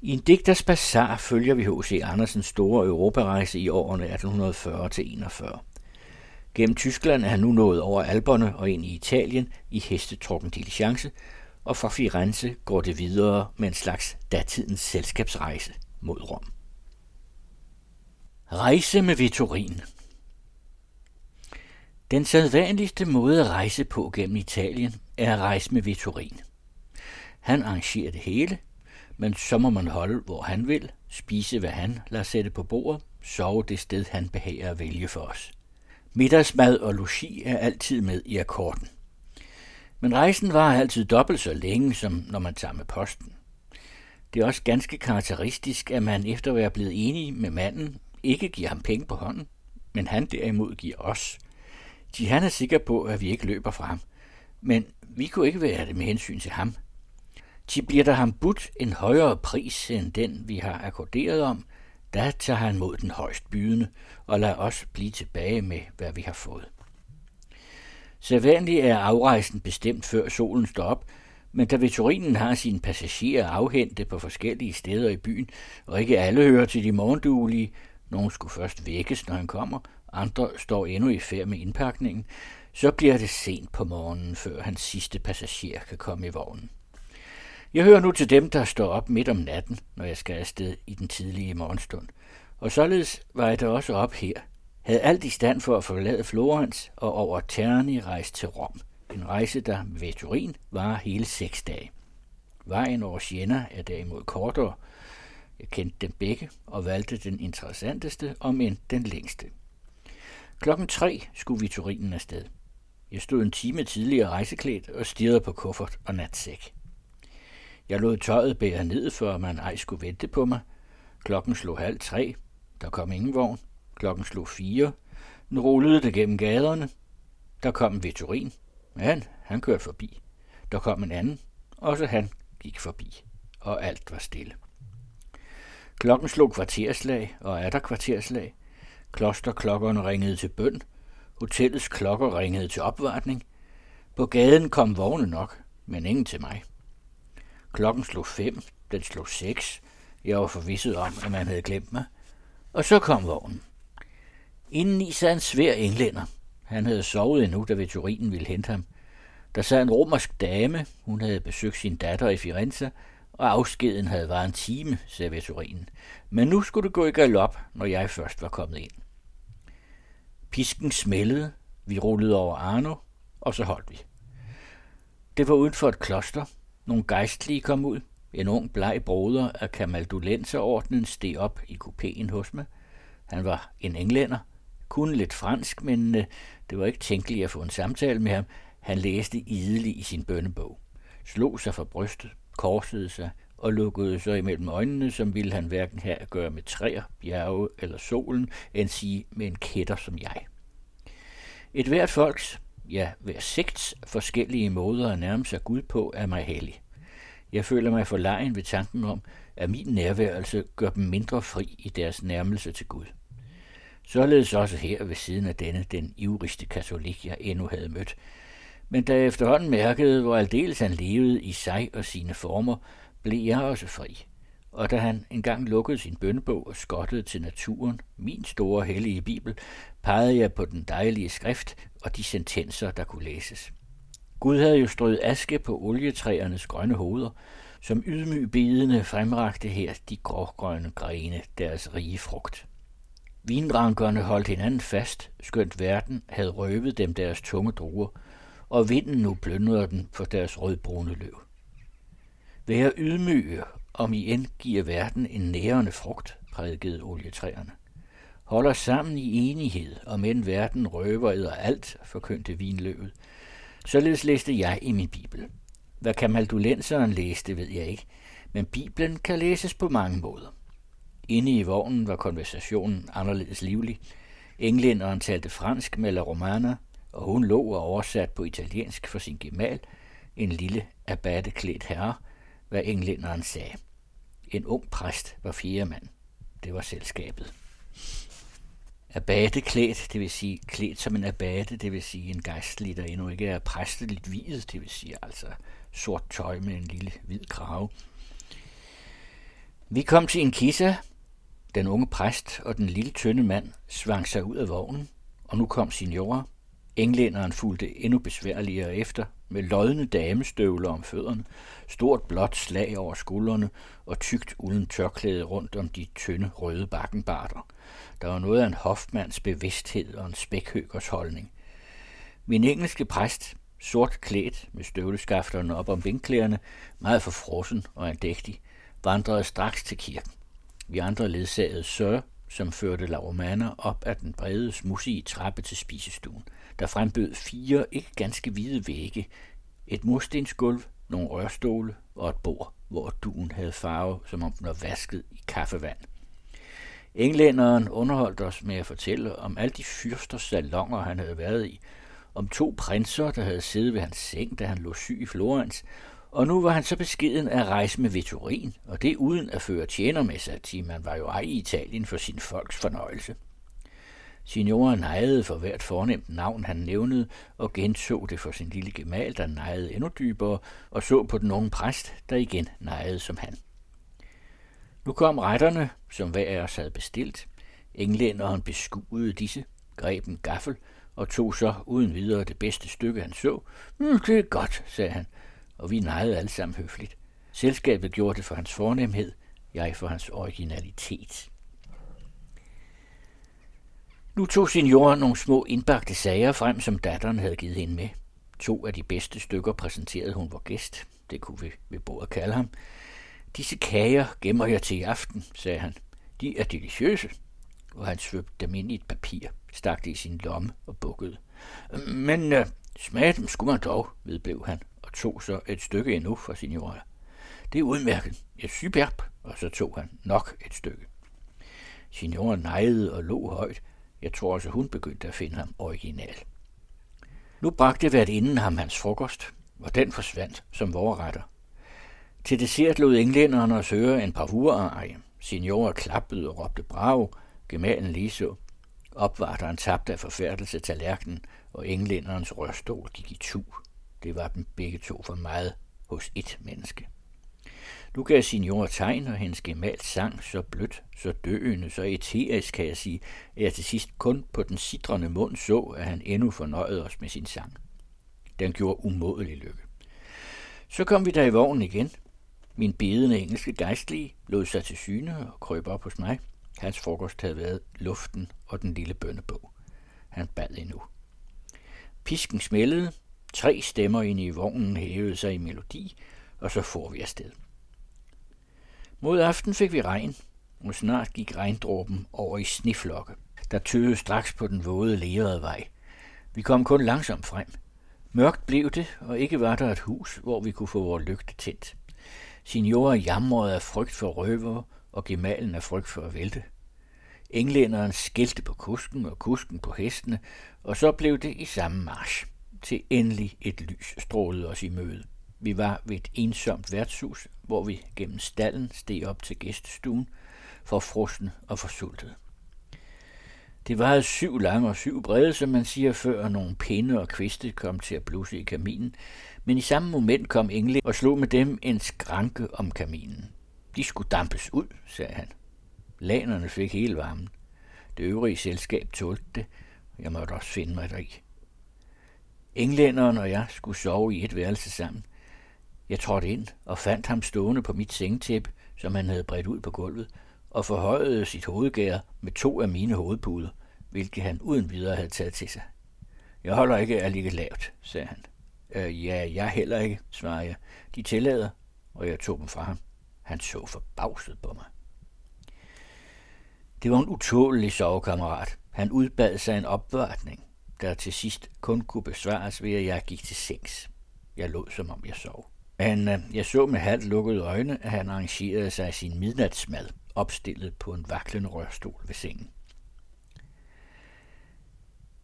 I en digters bazar følger vi H.C. Andersens store europarejse i årene 1840-41. Gennem Tyskland er han nu nået over Alberne og ind i Italien i hestetrukken diligence, og fra Firenze går det videre med en slags datidens selskabsrejse mod Rom. Rejse med Vittorin Den sædvanligste måde at rejse på gennem Italien er at rejse med Vittorin. Han arrangerer det hele, men så må man holde, hvor han vil, spise, hvad han lader sætte på bordet, sove det sted, han behager at vælge for os. Middagsmad og logi er altid med i akkorden. Men rejsen var altid dobbelt så længe, som når man tager med posten. Det er også ganske karakteristisk, at man efter at være blevet enige med manden, ikke giver ham penge på hånden, men han derimod giver os. De han er sikker på, at vi ikke løber fra ham. Men vi kunne ikke være det med hensyn til ham – til bliver der ham budt en højere pris end den, vi har akkorderet om, da tager han mod den højst bydende og lader os blive tilbage med, hvad vi har fået. Sædvanligt er afrejsen bestemt før solen står op, men da veturinen har sine passagerer afhente på forskellige steder i byen, og ikke alle hører til de morgenduelige, nogen skulle først vækkes, når han kommer, andre står endnu i færd med indpakningen, så bliver det sent på morgenen, før hans sidste passager kan komme i vognen. Jeg hører nu til dem, der står op midt om natten, når jeg skal afsted i den tidlige morgenstund. Og således var jeg da også op her. Havde alt i stand for at forlade Florens og over Terni rejse til Rom. En rejse, der ved Turin var hele seks dage. Vejen over Siena er derimod kortere. Jeg kendte dem begge og valgte den interessanteste, om end den længste. Klokken tre skulle vi Turinen afsted. Jeg stod en time tidligere rejseklædt og stirrede på kuffert og natsæk. Jeg lod tøjet bære ned, før man ej skulle vente på mig. Klokken slog halv tre. Der kom ingen vogn. Klokken slog fire. Nu rullede det gennem gaderne. Der kom en veturin. Han, han kørte forbi. Der kom en anden. Også han gik forbi. Og alt var stille. Klokken slog kvarterslag, og er der kvarterslag. Klosterklokkerne ringede til bøn. Hotellets klokker ringede til opvartning. På gaden kom vogne nok, men ingen til mig. Klokken slog fem, den slog seks. Jeg var forvisset om, at man havde glemt mig. Og så kom vognen. Indeni sad en svær englænder. Han havde sovet endnu, da veturinen ville hente ham. Der sad en romersk dame. Hun havde besøgt sin datter i Firenze, og afskeden havde været en time, sagde veturinen. Men nu skulle det gå i galop, når jeg først var kommet ind. Pisken smældede, vi rullede over Arno, og så holdt vi. Det var uden for et kloster, nogle gejstlige kom ud. En ung bleg broder af Kamaldulenserordnen steg op i kupéen hos mig. Han var en englænder, kun lidt fransk, men øh, det var ikke tænkeligt at få en samtale med ham. Han læste idelig i sin bønnebog, slog sig for brystet, korsede sig og lukkede sig imellem øjnene, som ville han hverken have at gøre med træer, bjerge eller solen, end sige med en kætter som jeg. Et hvert folks, ja, hver seks forskellige måder at nærme sig Gud på er mig hellig. Jeg føler mig forlegen ved tanken om, at min nærværelse gør dem mindre fri i deres nærmelse til Gud. Således også her ved siden af denne, den ivrigste katolik, jeg endnu havde mødt. Men da jeg efterhånden mærkede, hvor aldeles han levede i sig og sine former, blev jeg også fri. Og da han engang lukkede sin bønnebog og skottede til naturen, min store hellige bibel, pegede jeg på den dejlige skrift og de sentenser, der kunne læses. Gud havde jo strøget aske på olietræernes grønne hoveder, som ydmyg bedende fremrakte her de grågrønne grene deres rige frugt. Vindrankerne holdt hinanden fast, skønt verden havde røvet dem deres tunge druer, og vinden nu plyndrede den for deres rødbrune løv. Vær ydmyge, om I end giver verden en nærende frugt, prædikede olietræerne. Holder sammen i enighed, om end verden røver æder alt, forkyndte vinløvet. Således læste jeg i min bibel. Hvad kamaldulenseren læste, ved jeg ikke, men Bibelen kan læses på mange måder. Inde i vognen var konversationen anderledes livlig. Englænderen talte fransk med La Romana, og hun lå og oversat på italiensk for sin gemal, en lille abatteklædt herre, hvad englænderen sagde. En ung præst var fjerde mand. Det var selskabet. Abate klædt, det vil sige klædt som en abate, det vil sige en gejstlig, der endnu ikke er præsteligt hvidet, det vil sige altså sort tøj med en lille hvid krave. Vi kom til en kissa. Den unge præst og den lille tynde mand svang sig ud af vognen, og nu kom signora. Englænderen fulgte endnu besværligere efter, med lodne damestøvler om fødderne, stort blåt slag over skuldrene og tykt uden tørklæde rundt om de tynde røde bakkenbarter. Der var noget af en hofmands bevidsthed og en spækhøgers holdning. Min engelske præst, sort klædt med støvleskafterne op om vinklæderne, meget forfrossen og andægtig, vandrede straks til kirken. Vi andre ledsagede Sir, som førte La Romana op ad den brede, smussige trappe til spisestuen. Der frembød fire ikke ganske hvide vægge, et murstensgulv, nogle rørstole og et bord, hvor duen havde farve, som om den var vasket i kaffevand. Englænderen underholdt os med at fortælle om alle de fyrsters salonger, han havde været i, om to prinser, der havde siddet ved hans seng, da han lå syg i Florens, og nu var han så beskeden at rejse med Vittorin, og det uden at føre tjener med sig, til man var jo ej i Italien for sin folks fornøjelse. Signoren nejede for hvert fornemt navn, han nævnede, og genså det for sin lille gemal, der nejede endnu dybere, og så på den unge præst, der igen nejede som han. Nu kom retterne, som hver af os havde bestilt. Englænderen beskuede disse, greb en gaffel og tog så uden videre det bedste stykke, han så. Mm, det er godt, sagde han, og vi nejede alle sammen høfligt. Selskabet gjorde det for hans fornemhed, jeg for hans originalitet. Nu tog senioren nogle små indbagte sager frem, som datteren havde givet hende med. To af de bedste stykker præsenterede hun vor gæst. Det kunne vi ved bordet kalde ham. Disse kager gemmer jeg til i aften, sagde han. De er deliciøse. Og han svøbte dem ind i et papir, stak det i sin lomme og bukkede. Men uh, smag dem skulle man dog, vedblev han, og tog så et stykke endnu for signora. Det er udmærket. Jeg superb. Og så tog han nok et stykke. Signora nejede og lå højt. Jeg tror også, hun begyndte at finde ham original. Nu bragte inden ham hans frokost, og den forsvandt som vorretter. Til dessert lod englænderne os høre en par ej. Signora klappede og råbte bravo, gemalen lige så. Opvarteren tabte af forfærdelse tallerkenen, og englænderens rørstol gik i tu. Det var dem begge to for meget hos et menneske. Nu gav jord tegn, og hendes gemal sang så blødt, så døende, så eterisk, kan jeg sige, at jeg til sidst kun på den sidrende mund så, at han endnu fornøjede os med sin sang. Den gjorde umådelig lykke. Så kom vi der i vognen igen. Min bedende engelske gejstlige lod sig til syne og krøb op hos mig. Hans frokost havde været luften og den lille bønnebog. Han bad endnu. Pisken smældede, tre stemmer ind i vognen hævede sig i melodi, og så får vi afsted. Mod aften fik vi regn, og snart gik regndråben over i sniflokke, der tøede straks på den våde lerede vej. Vi kom kun langsomt frem. Mørkt blev det, og ikke var der et hus, hvor vi kunne få vores lygte tændt. Signora jamrede af frygt for røver, og gemalen af frygt for at vælte. Englænderen skældte på kusken og kusken på hestene, og så blev det i samme march, til endelig et lys strålede os i møde. Vi var ved et ensomt værtshus, hvor vi gennem stallen steg op til gæstestuen, for frosten og forsultet. Det var syv lange og syv brede, som man siger, før nogle pinde og kviste kom til at blusse i kaminen, men i samme moment kom Engle og slog med dem en skranke om kaminen. De skulle dampes ud, sagde han. Lanerne fik hele varmen. Det øvrige selskab tålte det, jeg måtte også finde mig deri. Englænderen og jeg skulle sove i et værelse sammen. Jeg trådte ind og fandt ham stående på mit sengetæppe, som han havde bredt ud på gulvet, og forhøjede sit hovedgær med to af mine hovedpuder, hvilket han uden videre havde taget til sig. Jeg holder ikke at ligge lavt, sagde han. Øh, ja, jeg heller ikke, svarede jeg. De tillader, og jeg tog dem fra ham. Han så forbavset på mig. Det var en utålelig sovekammerat. Han udbad sig en opvartning, der til sidst kun kunne besvares ved, at jeg gik til sengs. Jeg lå, som om jeg sov. Men øh, jeg så med halvt lukkede øjne, at han arrangerede sig sin midnatsmad, opstillet på en vaklende rørstol ved sengen.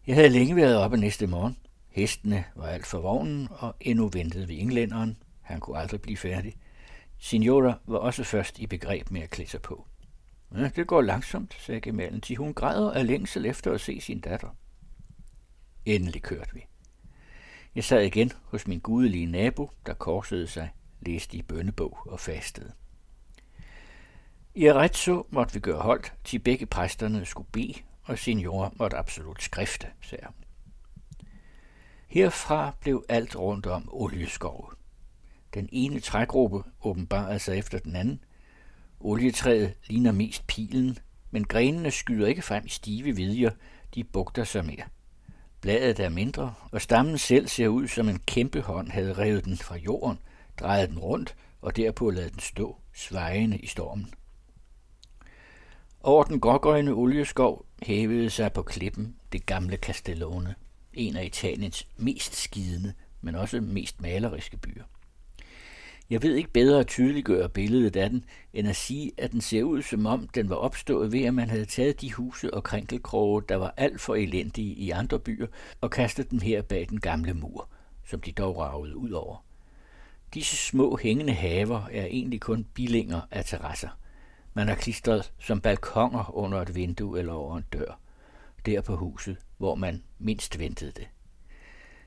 Jeg havde længe været oppe næste morgen. Hestene var alt for vognen, og endnu ventede vi englænderen. Han kunne aldrig blive færdig. Signora var også først i begreb med at klæde sig på. Ja, det går langsomt, sagde gemalen, til hun græder af længsel efter at se sin datter. Endelig kørte vi. Jeg sad igen hos min gudelige nabo, der korsede sig, læste i bønnebog og fastede. I Arezzo måtte vi gøre holdt, til begge præsterne skulle bede, og seniorer måtte absolut skrifte, sagde hun. Herfra blev alt rundt om olieskov. Den ene trægruppe åbenbarede sig efter den anden. Olietræet ligner mest pilen, men grenene skyder ikke frem i stive vidjer, de bugter sig mere. Bladet er mindre, og stammen selv ser ud som en kæmpe hånd havde revet den fra jorden, drejet den rundt og derpå ladet den stå, svejende i stormen. Over den grågrønne olieskov hævede sig på klippen det gamle Castellone, en af Italiens mest skidende, men også mest maleriske byer. Jeg ved ikke bedre at tydeliggøre billedet af den, end at sige, at den ser ud som om den var opstået ved, at man havde taget de huse og krænkelkroge, der var alt for elendige i andre byer, og kastet dem her bag den gamle mur, som de dog ragede ud over. Disse små hængende haver er egentlig kun bilinger af terrasser. Man har klistret som balkonger under et vindue eller over en dør. Der på huset, hvor man mindst ventede det.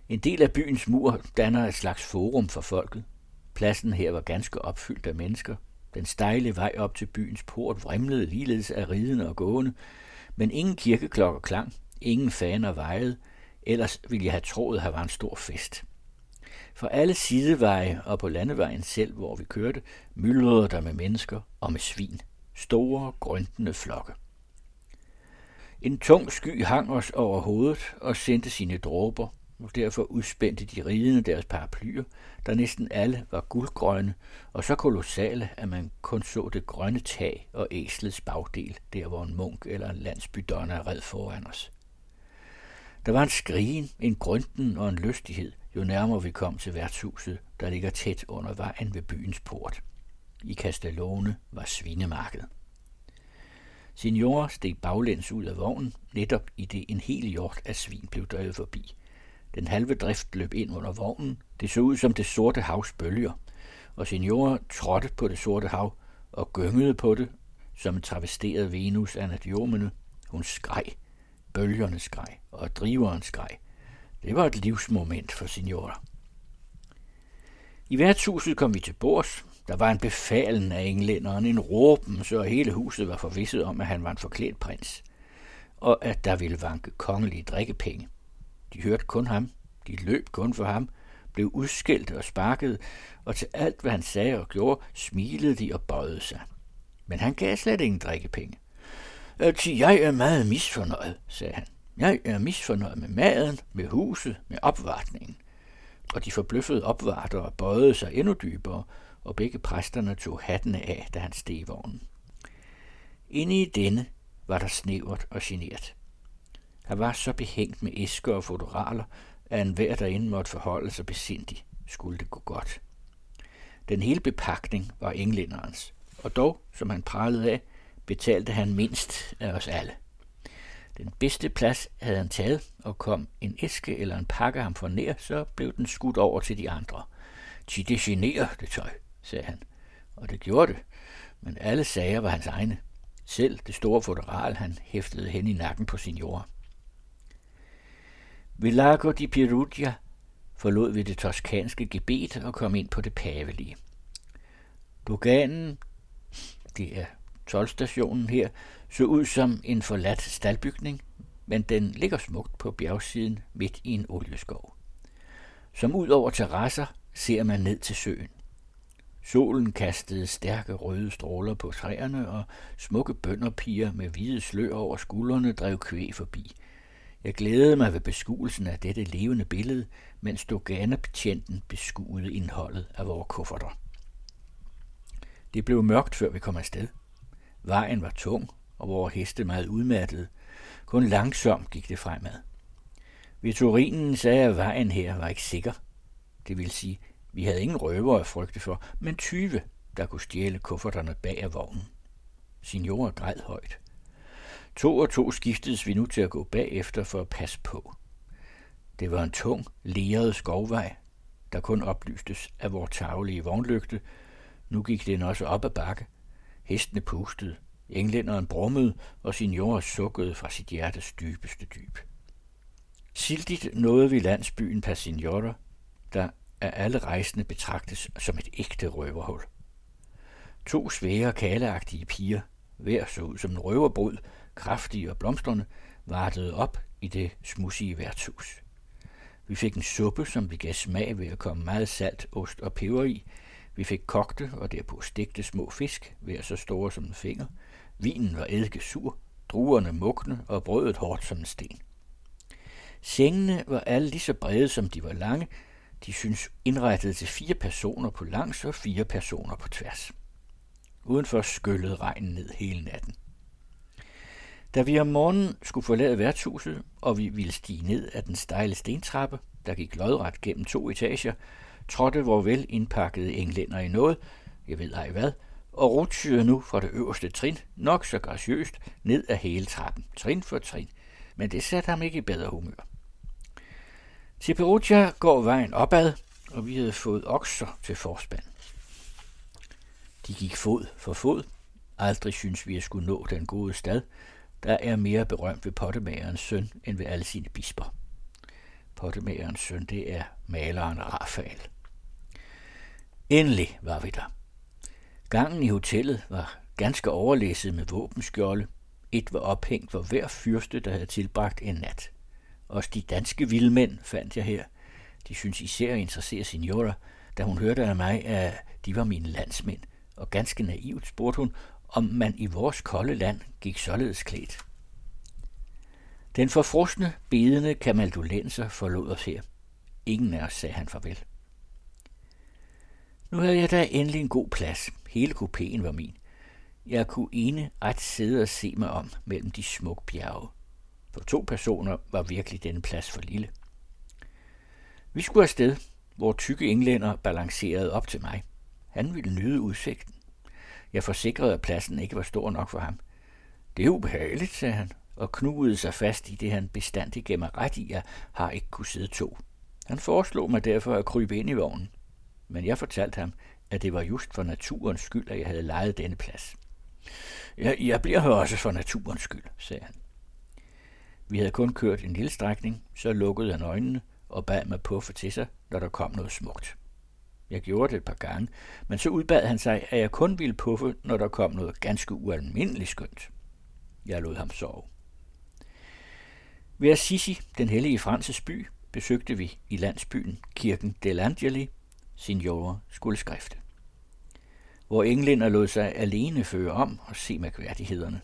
En del af byens mur danner et slags forum for folket. Pladsen her var ganske opfyldt af mennesker. Den stejle vej op til byens port vrimlede ligeledes af ridende og gående, men ingen kirkeklokker klang, ingen faner vejede, ellers ville jeg have troet, at her var en stor fest. For alle sideveje og på landevejen selv, hvor vi kørte, myldrede der med mennesker og med svin. Store, grøntende flokke. En tung sky hang os over hovedet og sendte sine dråber, og derfor udspændte de ridende deres paraplyer, der næsten alle var guldgrønne og så kolossale, at man kun så det grønne tag og æslets bagdel, der hvor en munk eller en landsbydonna red foran os. Der var en skrigen, en grønten og en lystighed, jo nærmere vi kom til værtshuset, der ligger tæt under vejen ved byens port. I Castellone var svinemarked. Signor steg baglæns ud af vognen, netop i det en hel hjort af svin blev drevet forbi. Den halve drift løb ind under vognen. Det så ud som det sorte havs bølger, og seniorer trådte på det sorte hav og gyngede på det, som en travesteret Venus anadiomene. Hun skreg. Bølgerne skreg, og driveren skreg. Det var et livsmoment for signora. I værtshuset kom vi til bords. Der var en befalen af englænderen, en råben, så hele huset var forvisset om, at han var en forklædt prins, og at der ville vanke kongelige drikkepenge. De hørte kun ham, de løb kun for ham, blev udskældt og sparket, og til alt, hvad han sagde og gjorde, smilede de og bøjede sig. Men han gav slet ingen drikkepenge. Øh, til jeg er meget misfornøjet, sagde han. Jeg er misfornøjet med maden, med huset, med opvartningen. Og de forbløffede opvartere bøjede sig endnu dybere, og begge præsterne tog hattene af, da han steg vognen. Inde i denne var der snævert og genert. Han var så behængt med æsker og fotoraler, at enhver derinde måtte forholde sig besindig, skulle det gå godt. Den hele bepakning var englænderens, og dog, som han pralede af, betalte han mindst af os alle. Den bedste plads havde han taget, og kom en æske eller en pakke ham for nær, så blev den skudt over til de andre. Ti det generer det tøj, sagde han. Og det gjorde det, men alle sager var hans egne. Selv det store fotoral, han hæftede hen i nakken på sin jord. Ved Lago di Perugia forlod vi det toskanske gebet og kom ind på det pavelige. Luganen, det er tolvstationen her, så ud som en forladt staldbygning, men den ligger smukt på bjergsiden midt i en olieskov. Som ud over terrasser ser man ned til søen. Solen kastede stærke røde stråler på træerne, og smukke bønderpiger med hvide slør over skuldrene drev kvæg forbi. Jeg glædede mig ved beskuelsen af dette levende billede, mens doganebetjenten beskuede indholdet af vores kufferter. Det blev mørkt, før vi kom afsted. Vejen var tung, og vores heste meget udmattede. Kun langsomt gik det fremad. Veturinen sagde, at vejen her var ikke sikker. Det vil sige, vi havde ingen røver at frygte for, men tyve, der kunne stjæle kufferterne bag af vognen. Signora græd højt. To og to skiftedes vi nu til at gå bagefter for at passe på. Det var en tung, leret skovvej, der kun oplystes af vores tavlige vognlygte. Nu gik den også op ad bakke. Hestene pustede, englænderen brummede, og signor sukkede fra sit hjertes dybeste dyb. Sildigt nåede vi landsbyen Passignora, der af alle rejsende betragtes som et ægte røverhul. To svære, kaleagtige piger, hver så ud som en røverbrud, kraftige og blomstrende, vartede op i det smudsige værtshus. Vi fik en suppe, som vi gav smag ved at komme meget salt, ost og peber i. Vi fik kogte og derpå stegte små fisk, hver så store som en finger. Vinen var eddike sur, druerne mugne og brødet hårdt som en sten. Sengene var alle lige så brede, som de var lange. De synes indrettet til fire personer på langs og fire personer på tværs. Udenfor skyllede regnen ned hele natten. Da vi om morgenen skulle forlade værtshuset, og vi ville stige ned ad den stejle stentrappe, der gik lodret gennem to etager, trådte vor vel indpakkede englænder i noget, jeg ved ej hvad, og rutsjede nu fra det øverste trin, nok så graciøst, ned ad hele trappen, trin for trin, men det satte ham ikke i bedre humør. Til Perugia går vejen opad, og vi havde fået okser til forspand. De gik fod for fod. Aldrig synes vi at skulle nå den gode stad, der er mere berømt ved pottemagerens søn end ved alle sine bisper. Pottemagerens søn, det er maleren Rafael. Endelig var vi der. Gangen i hotellet var ganske overlæsset med våbenskjolde. Et var ophængt for hver fyrste, der havde tilbragt en nat. Også de danske vildmænd fandt jeg her. De synes især at interessere signora, da hun hørte af mig, at de var mine landsmænd, og ganske naivt spurgte hun, om man i vores kolde land gik således klædt. Den forfrosne, bedende kamaldulenser forlod os her. Ingen af os sagde han farvel. Nu havde jeg da endelig en god plads. Hele kupéen var min. Jeg kunne ene ret sidde og se mig om mellem de smukke bjerge. For to personer var virkelig denne plads for lille. Vi skulle afsted, hvor tykke englænder balancerede op til mig. Han ville nyde udsigten. Jeg forsikrede, at pladsen ikke var stor nok for ham. Det er ubehageligt, sagde han, og knugede sig fast i det, han bestandig gemmer ret i, at har ikke kunne sidde to. Han foreslog mig derfor at krybe ind i vognen, men jeg fortalte ham, at det var just for naturens skyld, at jeg havde lejet denne plads. Jeg, jeg bliver her også for naturens skyld, sagde han. Vi havde kun kørt en lille strækning, så lukkede han øjnene og bad mig puffe til sig, når der kom noget smukt. Jeg gjorde det et par gange, men så udbad han sig, at jeg kun ville puffe, når der kom noget ganske ualmindeligt skønt. Jeg lod ham sove. Ved Assisi, den hellige Frances by, besøgte vi i landsbyen kirken Delangeli, signorer skulle skrifte. Hvor englænder lod sig alene føre om og se mærkværdighederne.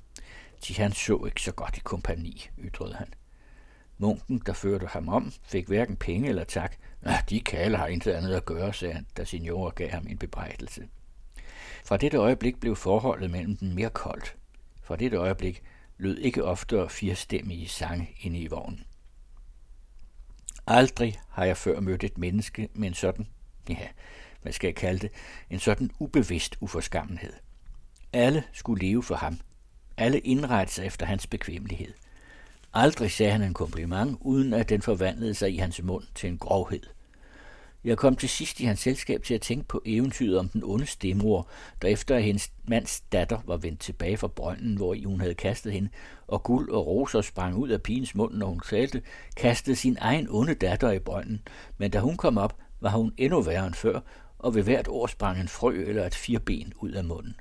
De han så ikke så godt i kompani, ytrede han. Munken, der førte ham om, fik hverken penge eller tak. Ah, de kalde har intet andet at gøre, sagde han, da signora gav ham en bebrejdelse. Fra dette øjeblik blev forholdet mellem dem mere koldt. Fra dette øjeblik lød ikke oftere firestemmige sange inde i vognen. Aldrig har jeg før mødt et menneske med en sådan, ja, hvad skal jeg kalde det, en sådan ubevidst uforskammenhed. Alle skulle leve for ham. Alle indrette sig efter hans bekvemmelighed. Aldrig sagde han en kompliment, uden at den forvandlede sig i hans mund til en grovhed. Jeg kom til sidst i hans selskab til at tænke på eventyret om den onde stemor, der efter at hendes mands datter var vendt tilbage fra brønden, hvor hun havde kastet hende, og guld og roser sprang ud af pigens mund, når hun talte, kastede sin egen onde datter i brønden, men da hun kom op, var hun endnu værre end før, og ved hvert år sprang en frø eller et firben ud af munden.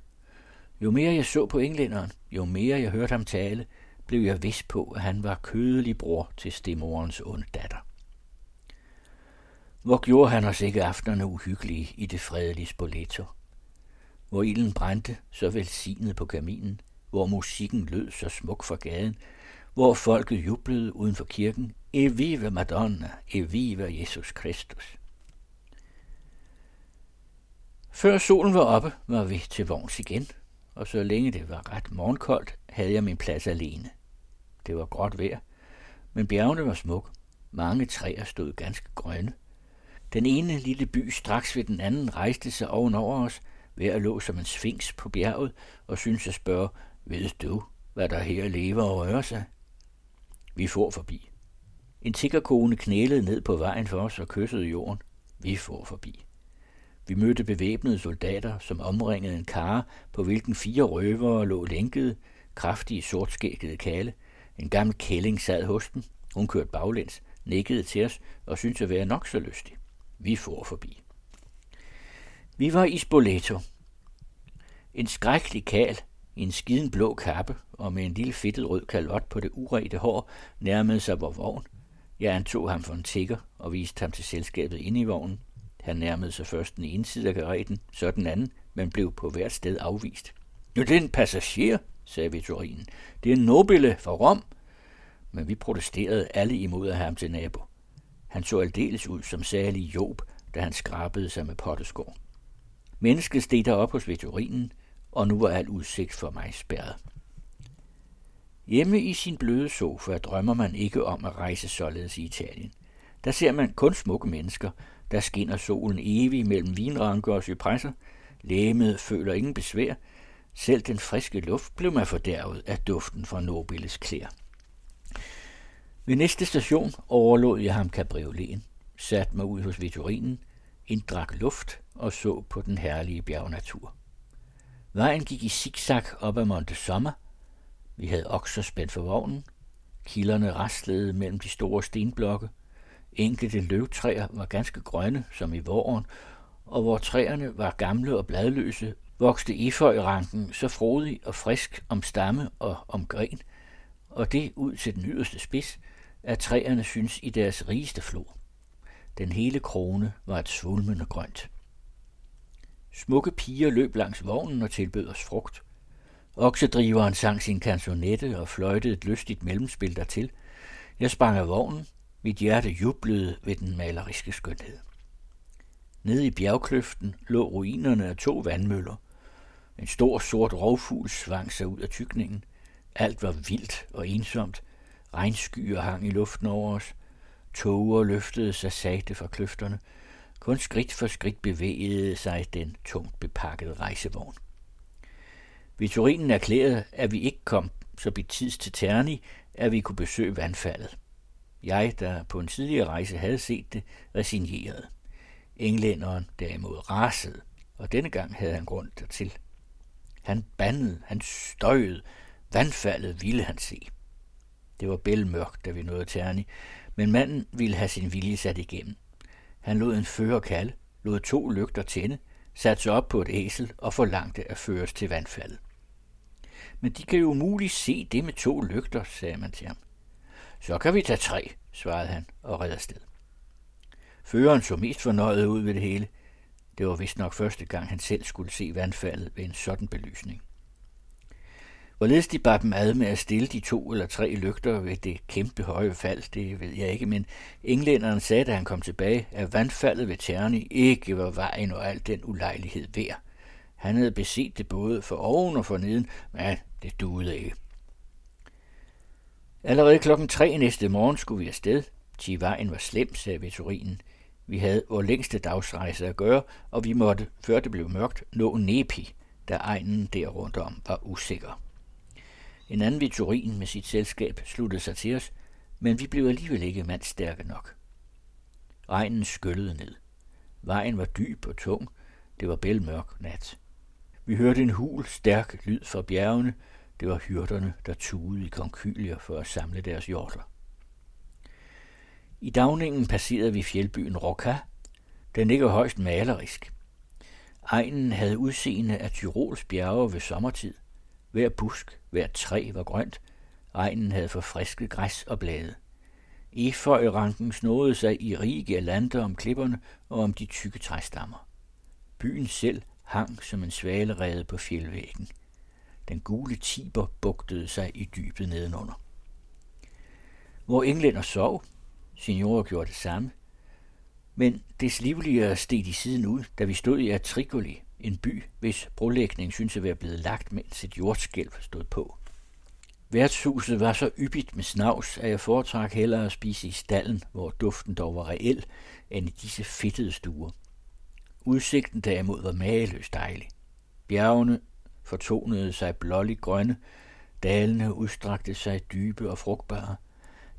Jo mere jeg så på englænderen, jo mere jeg hørte ham tale, blev jeg vis på, at han var kødelig bror til stemorens onde datter. Hvor gjorde han os ikke aftenerne uhyggelige i det fredelige Spoleto? Hvor ilden brændte så velsignet på kaminen, hvor musikken lød så smuk fra gaden, hvor folket jublede uden for kirken, Evive Madonna, Evive Jesus Kristus. Før solen var oppe, var vi til vogns igen, og så længe det var ret morgenkoldt, havde jeg min plads alene. Det var godt vejr, men bjergene var smuk. Mange træer stod ganske grønne. Den ene lille by straks ved den anden rejste sig ovenover os, hver lå som en sfinks på bjerget, og syntes at spørge, ved du, hvad der her lever og rører sig? Vi får forbi. En tiggerkone knælede ned på vejen for os og kyssede jorden. Vi får forbi. Vi mødte bevæbnede soldater, som omringede en kar, på hvilken fire røvere lå lænkede, kraftige sortskækkede kale. En gammel kælling sad hos den. Hun kørte baglæns, nikkede til os og syntes at være nok så lystig. Vi for forbi. Vi var i Spoleto. En skrækkelig kal i en skiden blå kappe og med en lille fedtet rød kalot på det urette hår nærmede sig vor vogn. Jeg antog ham for en tigger og viste ham til selskabet inde i vognen. Han nærmede sig først den ene side af karetten, så den anden, men blev på hvert sted afvist. Nu det er en passager, sagde Vittorinen. Det er en nobile fra Rom. Men vi protesterede alle imod at have ham til nabo. Han så aldeles ud som særlig Job, da han skrabede sig med potteskår. Mennesket steg op hos Vittorinen, og nu var al udsigt for mig spærret. Hjemme i sin bløde sofa drømmer man ikke om at rejse således i Italien. Der ser man kun smukke mennesker, der skinner solen evig mellem vinranker og cypresser. Læmet føler ingen besvær. Selv den friske luft blev man fordærvet af duften fra Nobiles klæder. Ved næste station overlod jeg ham cabrioleten, satte mig ud hos Vitorinen, inddrak luft og så på den herlige bjergnatur. Vejen gik i zigzag op ad Monte Sommer. Vi havde okser spændt for vognen. Kilderne raslede mellem de store stenblokke. Enkelte løvtræer var ganske grønne, som i våren, og hvor træerne var gamle og bladløse, voksede eføjranken så frodig og frisk om stamme og om gren, og det ud til den yderste spids, at træerne synes i deres rigeste flor. Den hele krone var et svulmende grønt. Smukke piger løb langs vognen og tilbød os frugt. Oksedriveren sang sin kanzonette og fløjtede et lystigt mellemspil dertil. Jeg sprang af vognen. Mit hjerte jublede ved den maleriske skønhed. Nede i bjergkløften lå ruinerne af to vandmøller. En stor sort rovfugl svang sig ud af tykningen. Alt var vildt og ensomt. Regnskyer hang i luften over os. Tåger løftede sig sagte fra kløfterne. Kun skridt for skridt bevægede sig den tungt bepakkede rejsevogn. Vitorinen erklærede, at vi ikke kom så betids til Terni, at vi kunne besøge vandfaldet. Jeg, der på en tidligere rejse havde set det, resignerede. Englænderen derimod rasede, og denne gang havde han grund dertil. Han bandede, han støjede, vandfaldet ville han se. Det var bælmørkt, da vi nåede Terni, men manden ville have sin vilje sat igennem. Han lod en fører kalde, lod to lygter tænde, satte sig op på et æsel og forlangte at føres til vandfaldet. Men de kan jo umuligt se det med to lygter, sagde man til ham. Så kan vi tage tre, svarede han og redde sted. Føreren så mest fornøjet ud ved det hele. Det var vist nok første gang, han selv skulle se vandfaldet ved en sådan belysning. Hvorledes de bar dem ad med at stille de to eller tre lygter ved det kæmpe høje fald, det ved jeg ikke, men englænderen sagde, da han kom tilbage, at vandfaldet ved Terni ikke var vejen og al den ulejlighed værd. Han havde beset det både for oven og for neden, men det duede ikke. Allerede klokken tre næste morgen skulle vi afsted. Til vejen var slem, sagde veturinen. Vi havde vores længste dagsrejse at gøre, og vi måtte, før det blev mørkt, nå Nepi, da egnen der rundt om var usikker. En anden Vitorin med sit selskab sluttede sig til os, men vi blev alligevel ikke mandstærke nok. Regnen skyllede ned. Vejen var dyb og tung. Det var bælmørk nat. Vi hørte en hul, stærk lyd fra bjergene. Det var hyrderne, der tugede i konkylier for at samle deres hjorter. I dagningen passerede vi fjeldbyen Roca. Den ligger højst malerisk. Egnen havde udseende af Tyrols bjerge ved sommertid. Hver busk, hver træ var grønt. Regnen havde forfrisket græs og blade. Eføjranken snåede sig i rige lande om klipperne og om de tykke træstammer. Byen selv hang som en svalerede på fjeldvæggen. Den gule tiber bugtede sig i dybet nedenunder. Hvor englænder sov, signorer gjorde det samme, men des livligere steg de siden ud, da vi stod i Atricoli, en by, hvis brolægning synes at være blevet lagt, mens et jordskælv stod på. Værtshuset var så yppigt med snavs, at jeg foretrak hellere at spise i stallen, hvor duften dog var reel, end i disse fedtede stuer. Udsigten derimod var mageløst dejlig. Bjergene fortonede sig blålig grønne, dalene udstrakte sig dybe og frugtbare.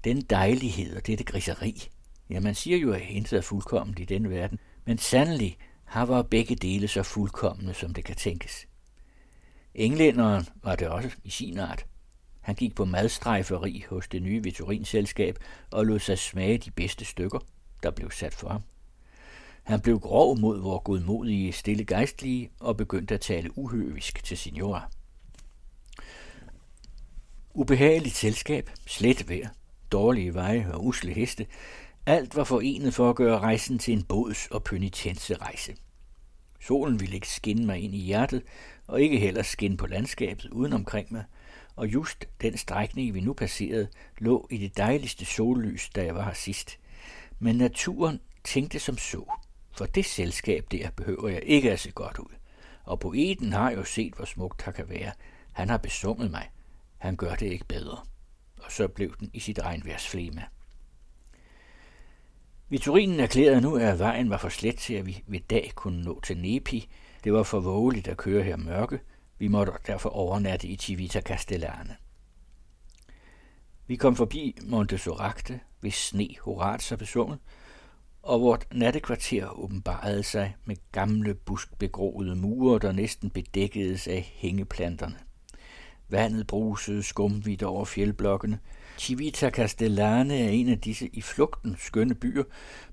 Den dejlighed og dette griseri, ja man siger jo, at intet er fuldkommen i den verden, men sandelig her var begge dele så fuldkommende, som det kan tænkes. Englænderen var det også i sin art. Han gik på madstrejferi hos det nye Vitorinselskab og lod sig smage de bedste stykker, der blev sat for ham. Han blev grov mod vor godmodige stille gejstlige og begyndte at tale uhøvisk til signora. Ubehageligt selskab, slet vejr, dårlige veje og usle heste, alt var forenet for at gøre rejsen til en båds- og penitenserejse. Solen ville ikke skinne mig ind i hjertet, og ikke heller skinne på landskabet uden omkring mig, og just den strækning, vi nu passerede, lå i det dejligste sollys, da jeg var her sidst. Men naturen tænkte som så. For det selskab der behøver jeg ikke at se godt ud. Og poeten har jo set, hvor smukt der kan være. Han har besunget mig. Han gør det ikke bedre. Og så blev den i sit regnværsflema. Viturinen erklærede nu, at vejen var for slet til, at vi ved dag kunne nå til Nepi. Det var for vågeligt at køre her mørke. Vi måtte derfor overnatte i Civita Castellane. Vi kom forbi Monte Soracte, hvis sne Horatsa besunget, og vort nattekvarter åbenbarede sig med gamle buskbegroede mure, der næsten bedækkedes af hængeplanterne. Vandet brusede skumvidt over fjeldblokkene. Civita Castellane er en af disse i flugten skønne byer,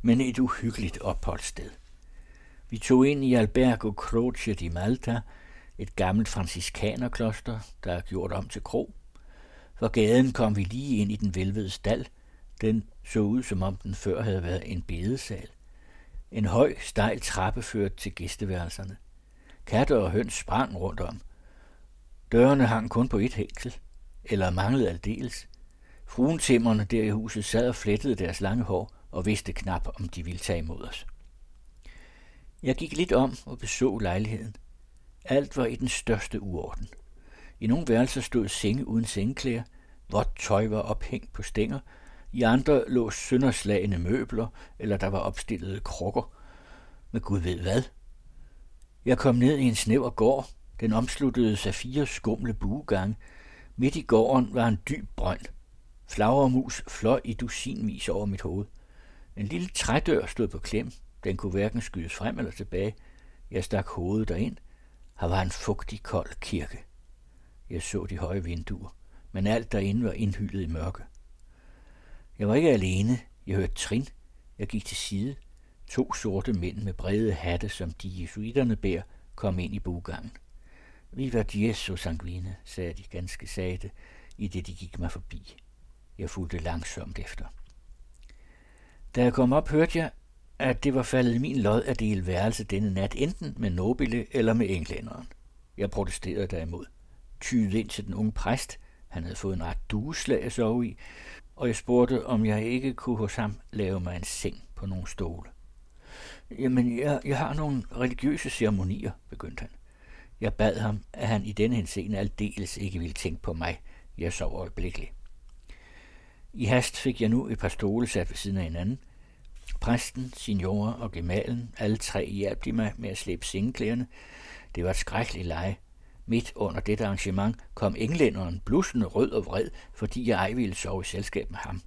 men et uhyggeligt opholdssted. Vi tog ind i Albergo Croce di Malta, et gammelt franciskanerkloster, der er gjort om til kro. For gaden kom vi lige ind i den velvede stald. Den så ud, som om den før havde været en bedesal. En høj, stejl trappe førte til gæsteværelserne. Katter og høns sprang rundt om. Dørene hang kun på et hængsel, eller manglede aldeles. Fruentimmerne der i huset sad og flettede deres lange hår og vidste knap, om de ville tage imod os. Jeg gik lidt om og beså lejligheden. Alt var i den største uorden. I nogle værelser stod senge uden sengeklæder, vådt tøj var ophængt på stænger, i andre lå sønderslagende møbler, eller der var opstillet krukker. Men Gud ved hvad. Jeg kom ned i en snæver gård. Den omsluttede af fire skumle buegange. Midt i gården var en dyb brønd. Flagermus fløj i dusinvis over mit hoved. En lille trædør stod på klem. Den kunne hverken skydes frem eller tilbage. Jeg stak hovedet derind. Her var en fugtig, kold kirke. Jeg så de høje vinduer, men alt derinde var indhyllet i mørke. Jeg var ikke alene. Jeg hørte trin. Jeg gik til side. To sorte mænd med brede hatte, som de jesuiterne bærer, kom ind i bugangen. Viva Jesu sanguine, sagde de ganske sagte, i det de gik mig forbi. Jeg fulgte langsomt efter. Da jeg kom op, hørte jeg, at det var faldet min lod at dele værelse denne nat, enten med Nobile eller med englænderen. Jeg protesterede derimod. Tyede ind til den unge præst. Han havde fået en ret dueslag at sove i, og jeg spurgte, om jeg ikke kunne hos ham lave mig en seng på nogle stole. Jamen, jeg, jeg har nogle religiøse ceremonier, begyndte han. Jeg bad ham, at han i denne henseende aldeles ikke ville tænke på mig. Jeg sov øjeblikkeligt. I hast fik jeg nu et par stole sat ved siden af hinanden. Præsten, signorer og gemalen, alle tre hjalp de mig med at slæbe sengeklæderne. Det var et skrækkeligt leje. Midt under dette arrangement kom englænderen blussende rød og vred, fordi jeg ej ville sove i selskab med ham.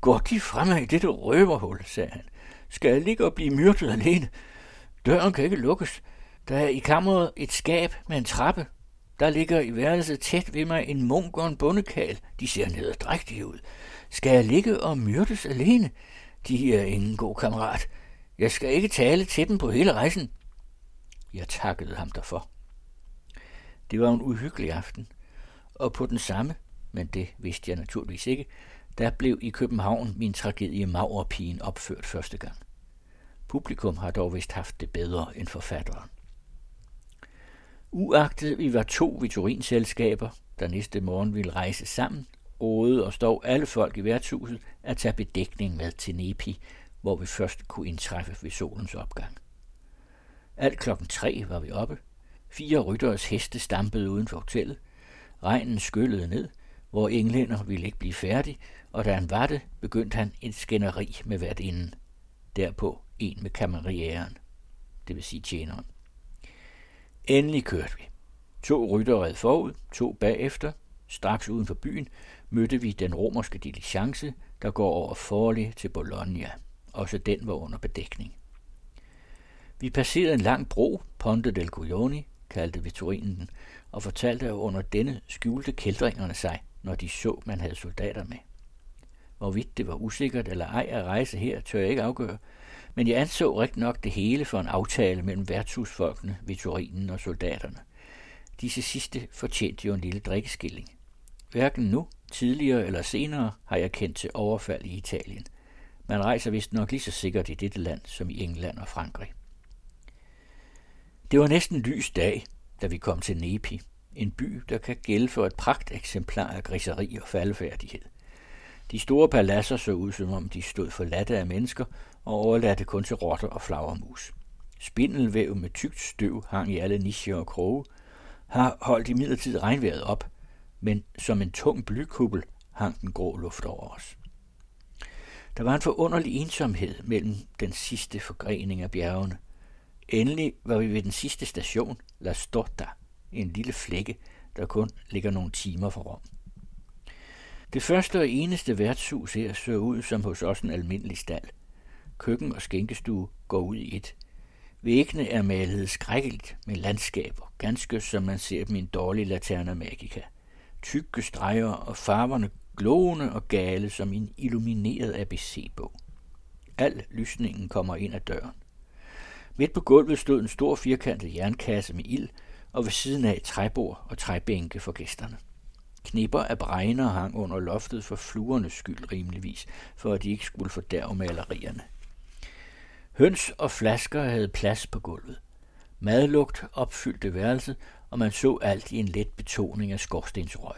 Går de fremad i dette røverhul, sagde han. Skal jeg ligge og blive myrdet alene? Døren kan ikke lukkes. Der er i kammeret et skab med en trappe. Der ligger i værelset tæt ved mig en munk og en bundekal. De ser nederdrægtige ud. Skal jeg ligge og myrdes alene? De er ingen god kammerat. Jeg skal ikke tale til dem på hele rejsen. Jeg takkede ham derfor. Det var en uhyggelig aften, og på den samme, men det vidste jeg naturligvis ikke, der blev i København min tragedie Maurpigen opført første gang. Publikum har dog vist haft det bedre end forfatteren. Uagtet vi var to vitorinselskaber, der næste morgen ville rejse sammen, rådede og stod alle folk i værtshuset at tage bedækning med til Nepi, hvor vi først kunne indtræffe ved solens opgang. Alt klokken tre var vi oppe. Fire rytteres heste stampede uden for hotellet. Regnen skyllede ned, hvor englænder ville ikke blive færdig, og da han var det, begyndte han et skænderi med hvert inden. Derpå en med kammerieren, det vil sige tjeneren. Endelig kørte vi. To rytter red forud, to bagefter. Straks uden for byen mødte vi den romerske diligence, der går over Forli til Bologna. Også den var under bedækning. Vi passerede en lang bro, Ponte del Guglioni, kaldte Vittorinen den, og fortalte, at under denne skjulte kældringerne sig, når de så, man havde soldater med. Hvorvidt det var usikkert eller ej at rejse her, tør jeg ikke afgøre, men jeg anså rigtig nok det hele for en aftale mellem værtshusfolkene, Vitorinen og soldaterne. Disse sidste fortjente jo en lille drikkeskilling. Hverken nu, tidligere eller senere har jeg kendt til overfald i Italien. Man rejser vist nok lige så sikkert i dette land som i England og Frankrig. Det var næsten lys dag, da vi kom til Nepi, en by, der kan gælde for et pragt eksemplar af griseri og faldfærdighed. De store paladser så ud, som om de stod forladte af mennesker og overladte kun til rotter og flagermus. Spindelvæv med tykt støv hang i alle nischer og kroge, har holdt i regnvejret op, men som en tung blykuppel hang den grå luft over os. Der var en forunderlig ensomhed mellem den sidste forgrening af bjergene. Endelig var vi ved den sidste station, La Storta, en lille flække, der kun ligger nogle timer fra Rom. Det første og eneste værtshus her så ud som hos os en almindelig stald. Køkken og skænkestue går ud i et. Væggene er malet skrækkeligt med landskaber, ganske som man ser dem i en dårlig laterna magica. Tykke streger og farverne glående og gale som en illumineret ABC-bog. Al lysningen kommer ind ad døren. Midt på gulvet stod en stor firkantet jernkasse med ild, og ved siden af træbord og træbænke for gæsterne. Knipper af bregner hang under loftet for fluernes skyld rimeligvis, for at de ikke skulle fordærve malerierne. Høns og flasker havde plads på gulvet. Madlugt opfyldte værelset, og man så alt i en let betoning af skorstensrøg.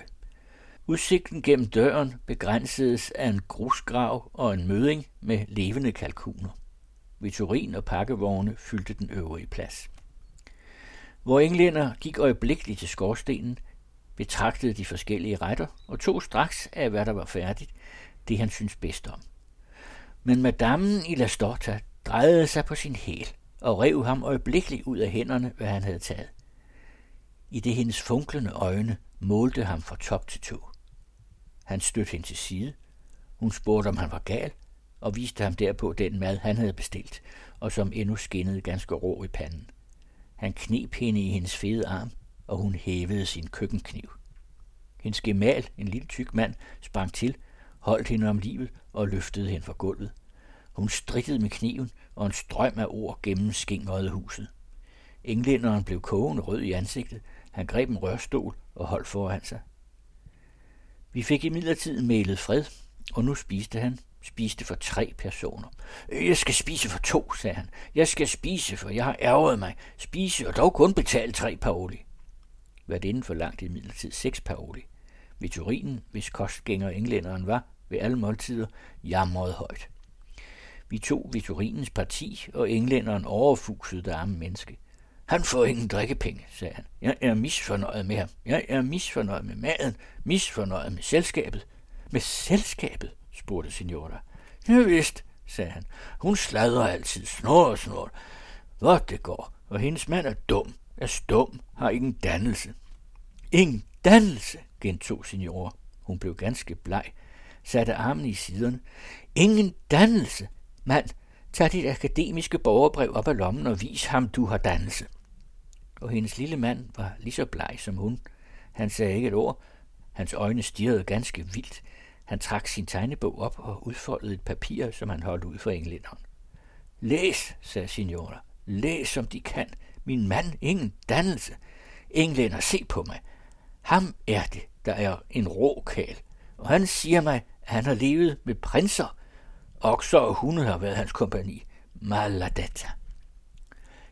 Udsigten gennem døren begrænsedes af en grusgrav og en møding med levende kalkuner. Vitorin og pakkevogne fyldte den øvrige plads. Hvor englænder gik øjeblikkeligt til skorstenen, betragtede de forskellige retter og tog straks af, hvad der var færdigt, det han syntes bedst om. Men madammen i La Storta drejede sig på sin hæl og rev ham øjeblikkeligt ud af hænderne, hvad han havde taget. I det hendes funklende øjne målte ham fra top til to. Han stødte hende til side. Hun spurgte, om han var gal, og viste ham derpå den mad, han havde bestilt, og som endnu skinnede ganske rå i panden. Han knep hende i hendes fede arm, og hun hævede sin køkkenkniv. Hendes gemal, en lille tyk mand, sprang til, holdt hende om livet og løftede hende fra gulvet. Hun strittede med kniven, og en strøm af ord gennemskingrede huset. Englænderen blev kogende rød i ansigtet. Han greb en rørstol og holdt foran sig. Vi fik imidlertid mailet fred, og nu spiste han. Spiste for tre personer. Jeg skal spise for to, sagde han. Jeg skal spise, for jeg har ærget mig. Spise og dog kun betale tre paroli. Hvad inden for langt imidlertid seks paroli. Vitorinen, hvis kostgænger englænderen var, ved alle måltider, jamrede højt. Vi tog Vitorinens parti, og englænderen overfusede det arme menneske. Han får ingen drikkepenge, sagde han. Jeg er misfornøjet med ham. Jeg er misfornøjet med maden, misfornøjet med selskabet. Med selskabet? spurgte signora. Ja vist, sagde han. Hun sladrer altid, snor og snor. Hvor det går, og hendes mand er dum, er stum, har ingen dannelse. Ingen dannelse, gentog signora. Hun blev ganske bleg, satte armen i siderne. Ingen dannelse. Mand, tag dit akademiske borgerbrev op af lommen og vis ham, du har dannelse. Og hendes lille mand var lige så bleg som hun. Han sagde ikke et ord. Hans øjne stirrede ganske vildt. Han trak sin tegnebog op og udfoldede et papir, som han holdt ud for englænderen. Læs, sagde signora. Læs, som de kan. Min mand, ingen dannelse. Englænder, se på mig. Ham er det, der er en råkal. Og han siger mig, at han har levet med prinser. Okser og hunde har været hans kompani. Maladetta.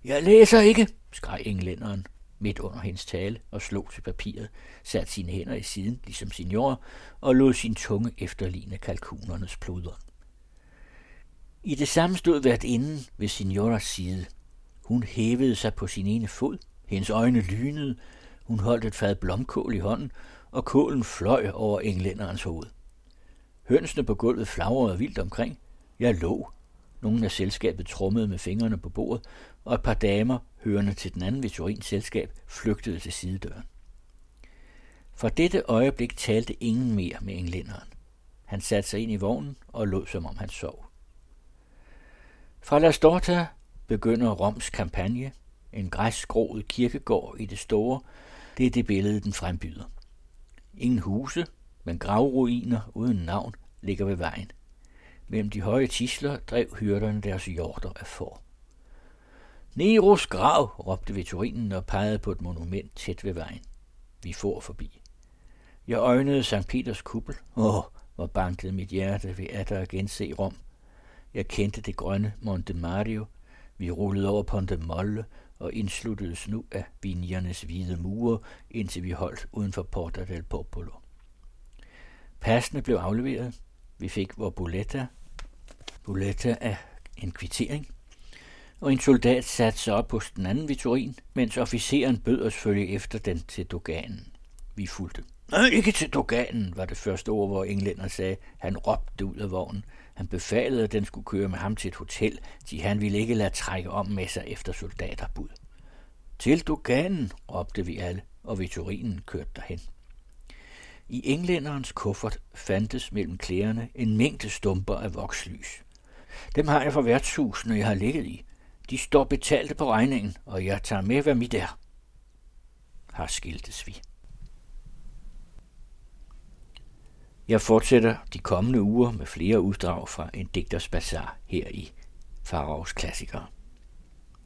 Jeg læser ikke, skreg englænderen midt under hendes tale og slog til papiret, satte sine hænder i siden, ligesom signor, og lod sin tunge efterligne kalkunernes pluder. I det samme stod hvert inden ved signoras side. Hun hævede sig på sin ene fod, hendes øjne lynede, hun holdt et fad blomkål i hånden, og kålen fløj over englænderens hoved. Hønsene på gulvet flagrede vildt omkring. Jeg lå. Nogle af selskabet trummede med fingrene på bordet, og et par damer, hørende til den anden Vitorins selskab, flygtede til sidedøren. Fra dette øjeblik talte ingen mere med englænderen. Han satte sig ind i vognen og lod, som om han sov. Fra La Storta begynder Roms kampagne, en græsgroet kirkegård i det store, det er det billede, den frembyder. Ingen huse, men gravruiner uden navn ligger ved vejen. Mellem de høje tisler drev hyrderne deres hjorter af får. Neros grav, råbte veturinen og pegede på et monument tæt ved vejen. Vi får forbi. Jeg øjnede St. Peters kuppel. Åh, hvor bankede mit hjerte ved at der gense Rom. Jeg kendte det grønne Monte Mario. Vi rullede over Ponte Molle og indsluttedes nu af vinjernes hvide mure, indtil vi holdt uden for Porta del Popolo. Passene blev afleveret. Vi fik vores buletta. Buletta er en kvittering. Og en soldat satte sig op på den anden vitorin, mens officeren bød os følge efter den til Doganen. Vi fulgte. Nej, ikke til Doganen, var det første ord, hvor englænder sagde. Han råbte ud af vognen. Han befalede, at den skulle køre med ham til et hotel, de han ville ikke lade trække om med sig efter soldaterbud. Til Doganen, råbte vi alle, og Vitorinen kørte derhen. I englænderens kuffert fandtes mellem klæderne en mængde stumper af vokslys. Dem har jeg for værtshusene, jeg har ligget i. De står betalte på regningen, og jeg tager med, hvad mit er. Har skiltes vi. Jeg fortsætter de kommende uger med flere uddrag fra en digters bazar her i Faraos Klassikere.